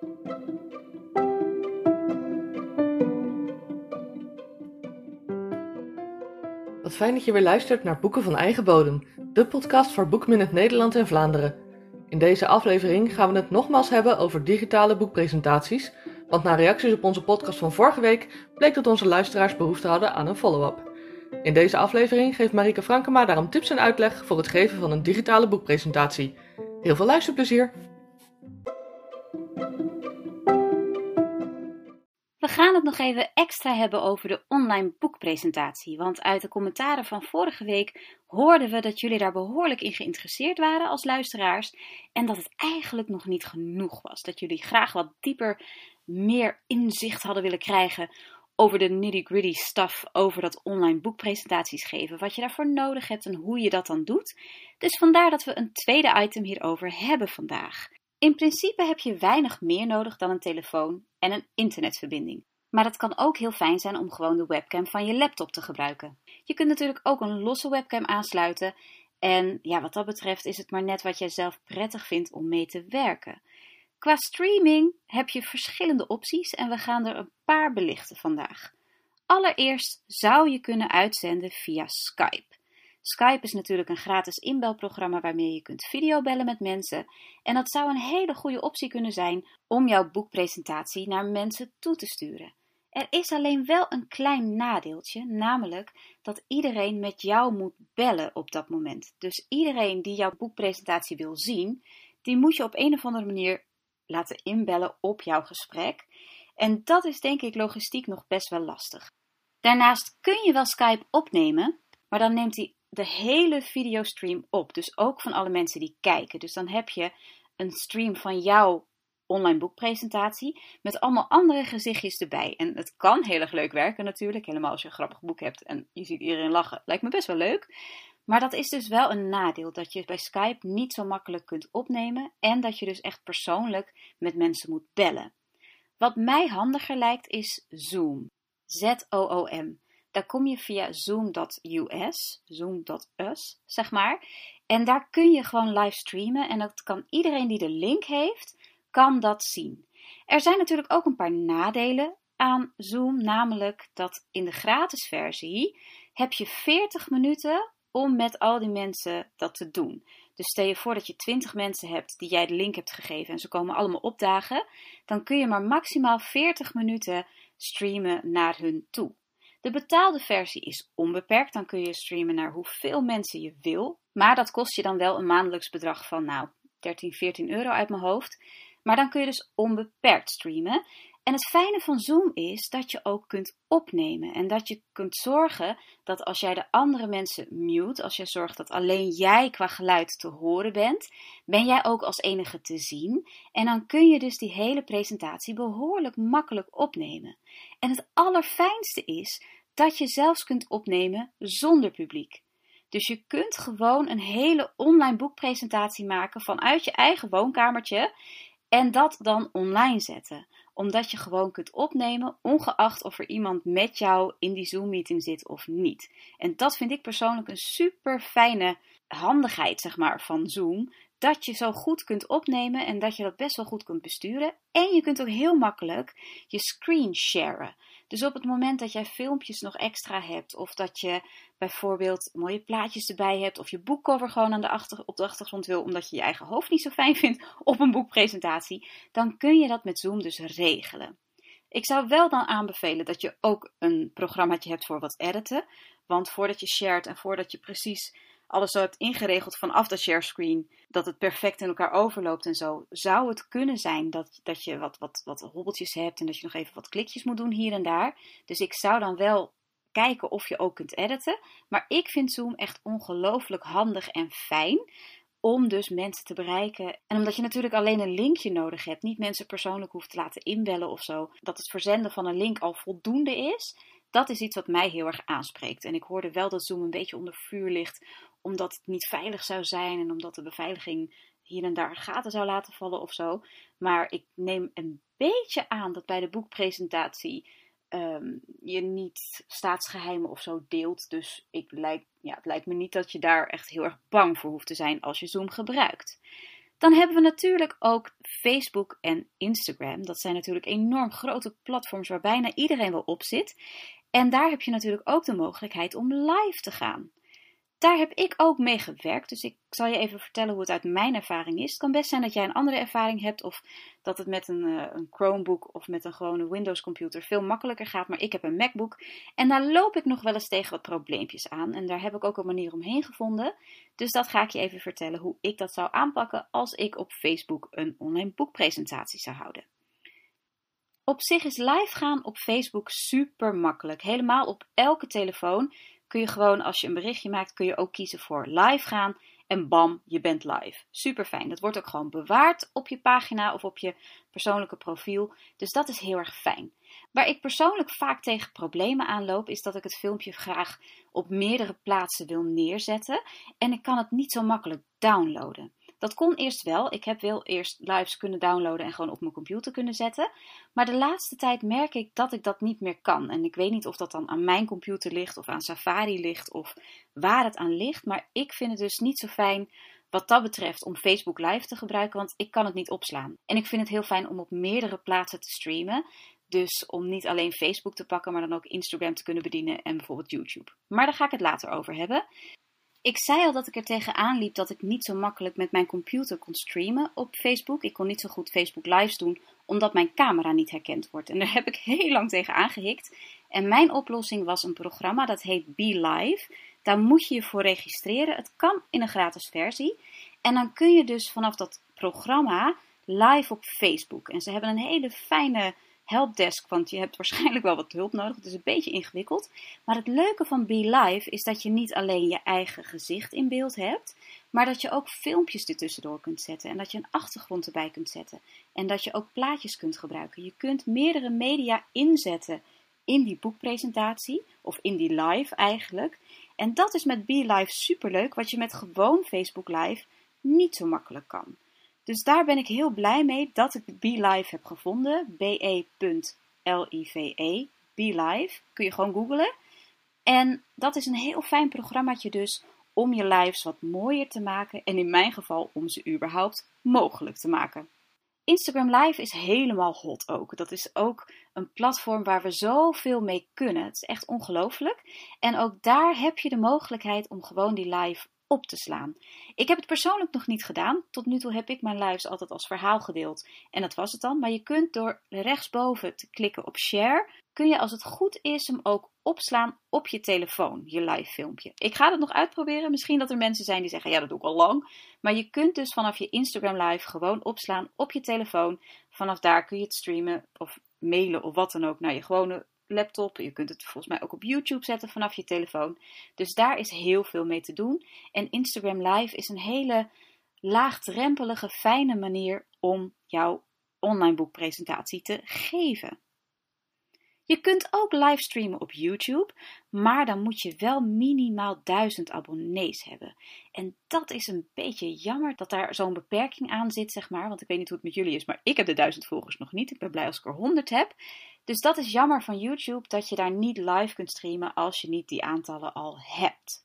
Wat fijn dat je weer luistert naar Boeken van Eigen Bodem, de podcast voor Boekminute Nederland en Vlaanderen. In deze aflevering gaan we het nogmaals hebben over digitale boekpresentaties, want na reacties op onze podcast van vorige week bleek dat onze luisteraars behoefte hadden aan een follow-up. In deze aflevering geeft Marike Frankema daarom tips en uitleg voor het geven van een digitale boekpresentatie. Heel veel luisterplezier! We gaan het nog even extra hebben over de online boekpresentatie. Want uit de commentaren van vorige week hoorden we dat jullie daar behoorlijk in geïnteresseerd waren als luisteraars. En dat het eigenlijk nog niet genoeg was. Dat jullie graag wat dieper meer inzicht hadden willen krijgen over de nitty-gritty stuff over dat online boekpresentaties geven. Wat je daarvoor nodig hebt en hoe je dat dan doet. Dus vandaar dat we een tweede item hierover hebben vandaag. In principe heb je weinig meer nodig dan een telefoon en een internetverbinding. Maar het kan ook heel fijn zijn om gewoon de webcam van je laptop te gebruiken. Je kunt natuurlijk ook een losse webcam aansluiten. En ja, wat dat betreft is het maar net wat jij zelf prettig vindt om mee te werken. Qua streaming heb je verschillende opties en we gaan er een paar belichten vandaag. Allereerst zou je kunnen uitzenden via Skype. Skype is natuurlijk een gratis inbelprogramma waarmee je kunt videobellen met mensen. En dat zou een hele goede optie kunnen zijn om jouw boekpresentatie naar mensen toe te sturen. Er is alleen wel een klein nadeeltje, namelijk dat iedereen met jou moet bellen op dat moment. Dus iedereen die jouw boekpresentatie wil zien, die moet je op een of andere manier laten inbellen op jouw gesprek. En dat is denk ik logistiek nog best wel lastig. Daarnaast kun je wel Skype opnemen, maar dan neemt hij de hele videostream op. Dus ook van alle mensen die kijken. Dus dan heb je een stream van jouw online boekpresentatie met allemaal andere gezichtjes erbij. En het kan heel erg leuk werken natuurlijk. Helemaal als je een grappig boek hebt en je ziet iedereen lachen. Lijkt me best wel leuk. Maar dat is dus wel een nadeel dat je bij Skype niet zo makkelijk kunt opnemen en dat je dus echt persoonlijk met mensen moet bellen. Wat mij handiger lijkt is Zoom. Z-O-O-M. Daar kom je via zoom.us, zoom.us, zeg maar. En daar kun je gewoon live streamen en dat kan iedereen die de link heeft, kan dat zien. Er zijn natuurlijk ook een paar nadelen aan Zoom, namelijk dat in de gratis versie heb je 40 minuten om met al die mensen dat te doen. Dus stel je voor dat je 20 mensen hebt die jij de link hebt gegeven en ze komen allemaal opdagen, dan kun je maar maximaal 40 minuten streamen naar hun toe. De betaalde versie is onbeperkt, dan kun je streamen naar hoeveel mensen je wil, maar dat kost je dan wel een maandelijks bedrag van nou 13, 14 euro uit mijn hoofd. Maar dan kun je dus onbeperkt streamen. En het fijne van Zoom is dat je ook kunt opnemen en dat je kunt zorgen dat als jij de andere mensen mute, als jij zorgt dat alleen jij qua geluid te horen bent, ben jij ook als enige te zien. En dan kun je dus die hele presentatie behoorlijk makkelijk opnemen. En het allerfijnste is dat je zelfs kunt opnemen zonder publiek. Dus je kunt gewoon een hele online boekpresentatie maken vanuit je eigen woonkamertje en dat dan online zetten omdat je gewoon kunt opnemen, ongeacht of er iemand met jou in die Zoom-meeting zit of niet. En dat vind ik persoonlijk een super fijne handigheid, zeg maar, van Zoom. Dat je zo goed kunt opnemen en dat je dat best wel goed kunt besturen. En je kunt ook heel makkelijk je screen sharen. Dus op het moment dat jij filmpjes nog extra hebt, of dat je bijvoorbeeld mooie plaatjes erbij hebt, of je boekcover gewoon aan de achter, op de achtergrond wil, omdat je je eigen hoofd niet zo fijn vindt op een boekpresentatie, dan kun je dat met Zoom dus regelen. Ik zou wel dan aanbevelen dat je ook een programmaatje hebt voor wat editen. Want voordat je shared en voordat je precies alles zo hebt ingeregeld vanaf de share screen, dat het perfect in elkaar overloopt en zo, zou het kunnen zijn dat, dat je wat, wat, wat hobbeltjes hebt en dat je nog even wat klikjes moet doen hier en daar. Dus ik zou dan wel kijken of je ook kunt editen. Maar ik vind Zoom echt ongelooflijk handig en fijn om dus mensen te bereiken. En omdat je natuurlijk alleen een linkje nodig hebt, niet mensen persoonlijk hoeft te laten inbellen of zo, dat het verzenden van een link al voldoende is. Dat is iets wat mij heel erg aanspreekt. En ik hoorde wel dat Zoom een beetje onder vuur ligt omdat het niet veilig zou zijn en omdat de beveiliging hier en daar gaten zou laten vallen of zo. Maar ik neem een beetje aan dat bij de boekpresentatie ehm, je niet staatsgeheimen of zo deelt. Dus ik lijk, ja, het lijkt me niet dat je daar echt heel erg bang voor hoeft te zijn als je Zoom gebruikt. Dan hebben we natuurlijk ook Facebook en Instagram. Dat zijn natuurlijk enorm grote platforms waar bijna iedereen wel op zit. En daar heb je natuurlijk ook de mogelijkheid om live te gaan. Daar heb ik ook mee gewerkt, dus ik zal je even vertellen hoe het uit mijn ervaring is. Het kan best zijn dat jij een andere ervaring hebt of dat het met een, uh, een Chromebook of met een gewone Windows computer veel makkelijker gaat, maar ik heb een MacBook en daar loop ik nog wel eens tegen wat probleempjes aan en daar heb ik ook een manier omheen gevonden. Dus dat ga ik je even vertellen hoe ik dat zou aanpakken als ik op Facebook een online boekpresentatie zou houden. Op zich is live gaan op Facebook super makkelijk. Helemaal op elke telefoon kun je gewoon, als je een berichtje maakt, kun je ook kiezen voor live gaan. En bam, je bent live. Super fijn. Dat wordt ook gewoon bewaard op je pagina of op je persoonlijke profiel. Dus dat is heel erg fijn. Waar ik persoonlijk vaak tegen problemen aanloop, is dat ik het filmpje graag op meerdere plaatsen wil neerzetten. En ik kan het niet zo makkelijk downloaden. Dat kon eerst wel. Ik heb wel eerst lives kunnen downloaden en gewoon op mijn computer kunnen zetten. Maar de laatste tijd merk ik dat ik dat niet meer kan. En ik weet niet of dat dan aan mijn computer ligt of aan Safari ligt of waar het aan ligt. Maar ik vind het dus niet zo fijn wat dat betreft om Facebook Live te gebruiken, want ik kan het niet opslaan. En ik vind het heel fijn om op meerdere plaatsen te streamen. Dus om niet alleen Facebook te pakken, maar dan ook Instagram te kunnen bedienen en bijvoorbeeld YouTube. Maar daar ga ik het later over hebben. Ik zei al dat ik er tegenaan liep dat ik niet zo makkelijk met mijn computer kon streamen op Facebook. Ik kon niet zo goed Facebook Lives doen, omdat mijn camera niet herkend wordt. En daar heb ik heel lang tegen aangehikt. En mijn oplossing was een programma dat heet Be Live. Daar moet je je voor registreren. Het kan in een gratis versie. En dan kun je dus vanaf dat programma live op Facebook. En ze hebben een hele fijne helpdesk, want je hebt waarschijnlijk wel wat hulp nodig. Het is een beetje ingewikkeld. Maar het leuke van Be Live is dat je niet alleen je eigen gezicht in beeld hebt, maar dat je ook filmpjes ertussendoor kunt zetten en dat je een achtergrond erbij kunt zetten en dat je ook plaatjes kunt gebruiken. Je kunt meerdere media inzetten in die boekpresentatie of in die live eigenlijk. En dat is met Be Live superleuk, wat je met gewoon Facebook Live niet zo makkelijk kan. Dus daar ben ik heel blij mee dat ik BeLive heb gevonden. B-E.L-I-V-E. E, BeLive. Kun je gewoon googlen. En dat is een heel fijn programmaatje dus om je lives wat mooier te maken. En in mijn geval om ze überhaupt mogelijk te maken. Instagram Live is helemaal hot ook. Dat is ook een platform waar we zoveel mee kunnen. Het is echt ongelooflijk. En ook daar heb je de mogelijkheid om gewoon die live op te slaan. Ik heb het persoonlijk nog niet gedaan. Tot nu toe heb ik mijn lives altijd als verhaal gedeeld. En dat was het dan. Maar je kunt door rechtsboven te klikken op share, kun je als het goed is hem ook opslaan op je telefoon, je live filmpje. Ik ga het nog uitproberen. Misschien dat er mensen zijn die zeggen, ja dat doe ik al lang. Maar je kunt dus vanaf je Instagram live gewoon opslaan op je telefoon. Vanaf daar kun je het streamen of mailen of wat dan ook naar je gewone laptop. Je kunt het volgens mij ook op YouTube zetten vanaf je telefoon. Dus daar is heel veel mee te doen. En Instagram Live is een hele laagdrempelige, fijne manier om jouw online boekpresentatie te geven. Je kunt ook livestreamen op YouTube, maar dan moet je wel minimaal 1000 abonnees hebben. En dat is een beetje jammer dat daar zo'n beperking aan zit, zeg maar. Want ik weet niet hoe het met jullie is, maar ik heb de 1000 volgers nog niet. Ik ben blij als ik er 100 heb. Dus dat is jammer van YouTube dat je daar niet live kunt streamen als je niet die aantallen al hebt.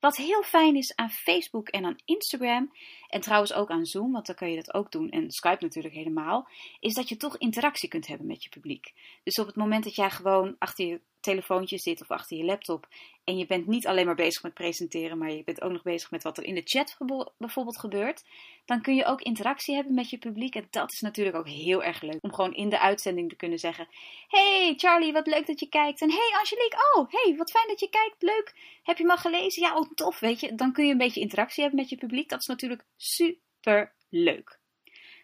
Wat heel fijn is aan Facebook en aan Instagram, en trouwens ook aan Zoom, want dan kun je dat ook doen, en Skype natuurlijk helemaal, is dat je toch interactie kunt hebben met je publiek. Dus op het moment dat jij gewoon achter je telefoontje zit of achter je laptop en je bent niet alleen maar bezig met presenteren, maar je bent ook nog bezig met wat er in de chat bijvoorbeeld gebeurt, dan kun je ook interactie hebben met je publiek. En dat is natuurlijk ook heel erg leuk om gewoon in de uitzending te kunnen zeggen: Hey Charlie, wat leuk dat je kijkt. En hey Angelique, oh hey, wat fijn dat je kijkt. Leuk. Heb je hem gelezen? Ja, oh tof, weet je. Dan kun je een beetje interactie hebben met je publiek. Dat is natuurlijk super leuk.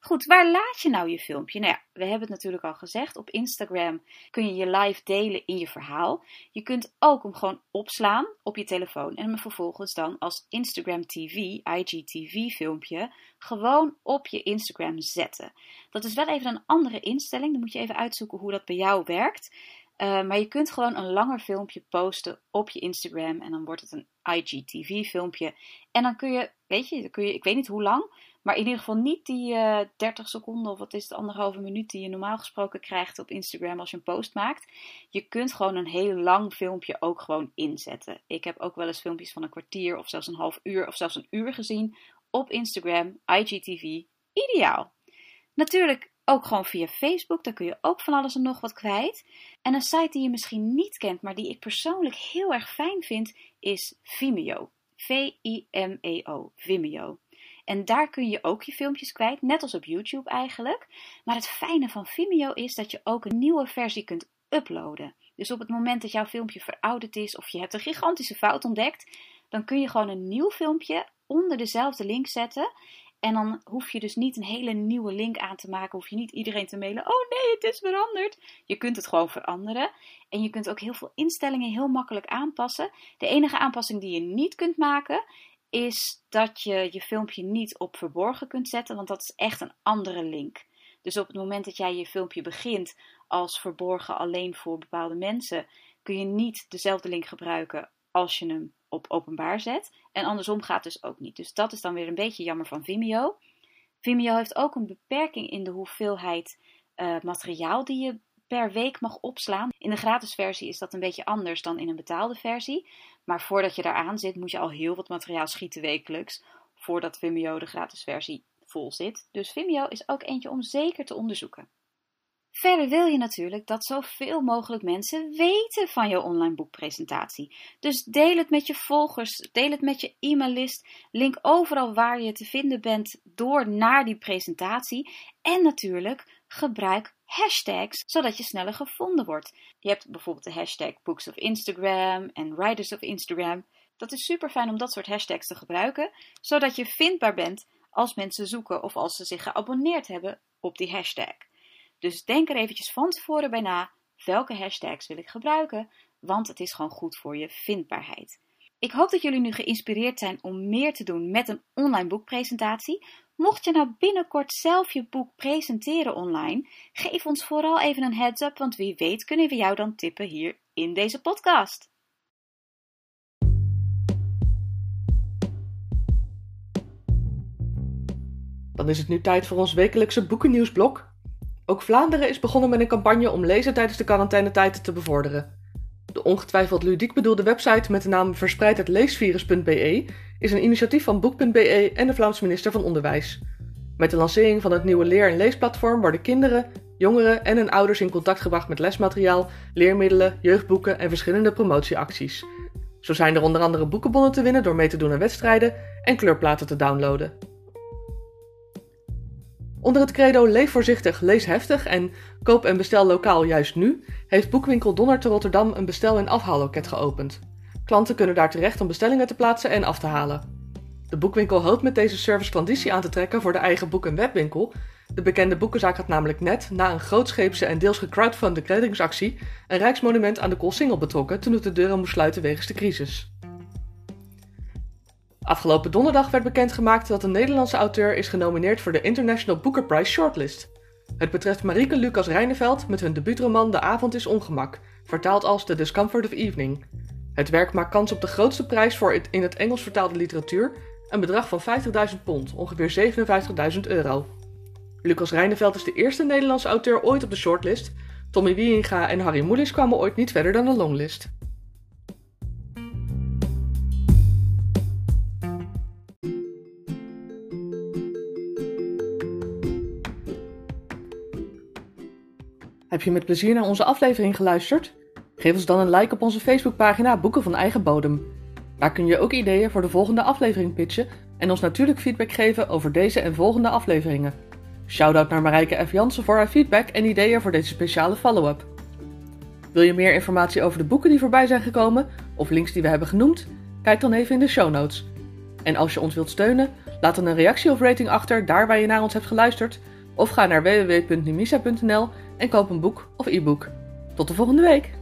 Goed, waar laat je nou je filmpje? Nou ja, we hebben het natuurlijk al gezegd. Op Instagram kun je je live delen in je verhaal. Je kunt ook hem gewoon opslaan op je telefoon en hem vervolgens dan als Instagram TV, IGTV filmpje, gewoon op je Instagram zetten. Dat is wel even een andere instelling. Dan moet je even uitzoeken hoe dat bij jou werkt. Uh, maar je kunt gewoon een langer filmpje posten op je Instagram en dan wordt het een IGTV filmpje. En dan kun je, weet je, dan kun je, ik weet niet hoe lang, maar in ieder geval niet die uh, eh, 30 seconden of wat is het, anderhalve minuut die je normaal gesproken krijgt op Instagram als je een post maakt. Je kunt gewoon een heel lang filmpje ook gewoon inzetten. Ik heb ook wel eens filmpjes van een kwartier of zelfs een half uur of zelfs een uur gezien op Instagram, IGTV, ideaal. Natuurlijk ook gewoon via Facebook, daar kun je ook van alles en nog wat kwijt. En een site die je misschien niet kent, maar die ik persoonlijk heel erg fijn vind, is Vimeo. V-I-M-E-O, Vimeo. En daar kun je ook je filmpjes kwijt, net als op YouTube eigenlijk. Maar het fijne van Vimeo is dat je ook een nieuwe versie kunt uploaden. Dus op het moment dat jouw filmpje verouderd is of je hebt een gigantische fout ontdekt, dan kun je gewoon een nieuw filmpje onder dezelfde link zetten. En dan hoef je dus niet een hele nieuwe link aan te maken. Hoef je niet iedereen te mailen. Oh nee, het is veranderd. Je kunt het gewoon veranderen. En je kunt ook heel veel instellingen heel makkelijk aanpassen. De enige aanpassing die je niet kunt maken is dat je je filmpje niet op verborgen kunt zetten. Want dat is echt een andere link. Dus op het moment dat jij je filmpje begint als verborgen alleen voor bepaalde mensen, kun je niet dezelfde link gebruiken als je hem op openbaar zet. En andersom gaat dus ook niet. Dus dat is dan weer een beetje jammer van Vimeo. Vimeo heeft ook een beperking in de hoeveelheid uh, materiaal die je per week mag opslaan. In de gratis versie is dat een beetje anders dan in een betaalde versie. Maar voordat je daaraan zit, moet je al heel wat materiaal schieten wekelijks. Voordat Vimeo de gratis versie vol zit. Dus Vimeo is ook eentje om zeker te onderzoeken. Verder wil je natuurlijk dat zoveel mogelijk mensen weten van je online boekpresentatie. Dus deel het met je volgers, deel het met je e-maillist, link overal waar je te vinden bent door naar die presentatie. En natuurlijk gebruik hashtags, zodat je sneller gevonden wordt. Je hebt bijvoorbeeld de hashtag Books of Instagram en Writers of Instagram. Dat is super fijn om dat soort hashtags te gebruiken, zodat je vindbaar bent als mensen zoeken of als ze zich geabonneerd hebben op die hashtag. Dus denk er eventjes van tevoren bij na, welke hashtags wil ik gebruiken, want het is gewoon goed voor je vindbaarheid. Ik hoop dat jullie nu geïnspireerd zijn om meer te doen met een online boekpresentatie. Mocht je nou binnenkort zelf je boek presenteren online, geef ons vooral even een heads up, want wie weet kunnen we jou dan tippen hier in deze podcast. Dan is het nu tijd voor ons wekelijkse boekennieuwsblok. Ook Vlaanderen is begonnen met een campagne om lezen tijdens de quarantainetijd te bevorderen. De ongetwijfeld ludiek bedoelde website met de naam verspreidhetleesvirus.be is een initiatief van Boek.be en de Vlaamse minister van Onderwijs. Met de lancering van het nieuwe leer- en leesplatform worden kinderen, jongeren en hun ouders in contact gebracht met lesmateriaal, leermiddelen, jeugdboeken en verschillende promotieacties. Zo zijn er onder andere boekenbonnen te winnen door mee te doen aan wedstrijden en kleurplaten te downloaden. Onder het credo Leef voorzichtig, lees heftig en koop en bestel lokaal juist nu, heeft boekwinkel Donner te Rotterdam een bestel- en afhaalloket geopend. Klanten kunnen daar terecht om bestellingen te plaatsen en af te halen. De boekwinkel hoopt met deze service klanditie aan te trekken voor de eigen boek- en webwinkel. De bekende boekenzaak had namelijk net, na een grootscheepse en deels gecrowdfunde kredingsactie, een rijksmonument aan de Koolsingel betrokken toen het de deuren moest sluiten wegens de crisis. Afgelopen donderdag werd bekendgemaakt dat een Nederlandse auteur is genomineerd voor de International Booker Prize Shortlist. Het betreft Marieke Lucas Reineveld met hun debuutroman De avond is ongemak, vertaald als The Discomfort of Evening. Het werk maakt kans op de grootste prijs voor in het Engels vertaalde literatuur, een bedrag van 50.000 pond, ongeveer 57.000 euro. Lucas Reineveld is de eerste Nederlandse auteur ooit op de shortlist. Tommy Wieringa en Harry Moelis kwamen ooit niet verder dan de longlist. Heb je met plezier naar onze aflevering geluisterd? Geef ons dan een like op onze Facebookpagina Boeken van Eigen Bodem. Daar kun je ook ideeën voor de volgende aflevering pitchen en ons natuurlijk feedback geven over deze en volgende afleveringen. Shoutout naar Marijke F. Jansen voor haar feedback en ideeën voor deze speciale follow-up. Wil je meer informatie over de boeken die voorbij zijn gekomen of links die we hebben genoemd? Kijk dan even in de show notes. En als je ons wilt steunen, laat dan een reactie of rating achter daar waar je naar ons hebt geluisterd of ga naar www.numisa.nl en koop een boek of e-book. Tot de volgende week!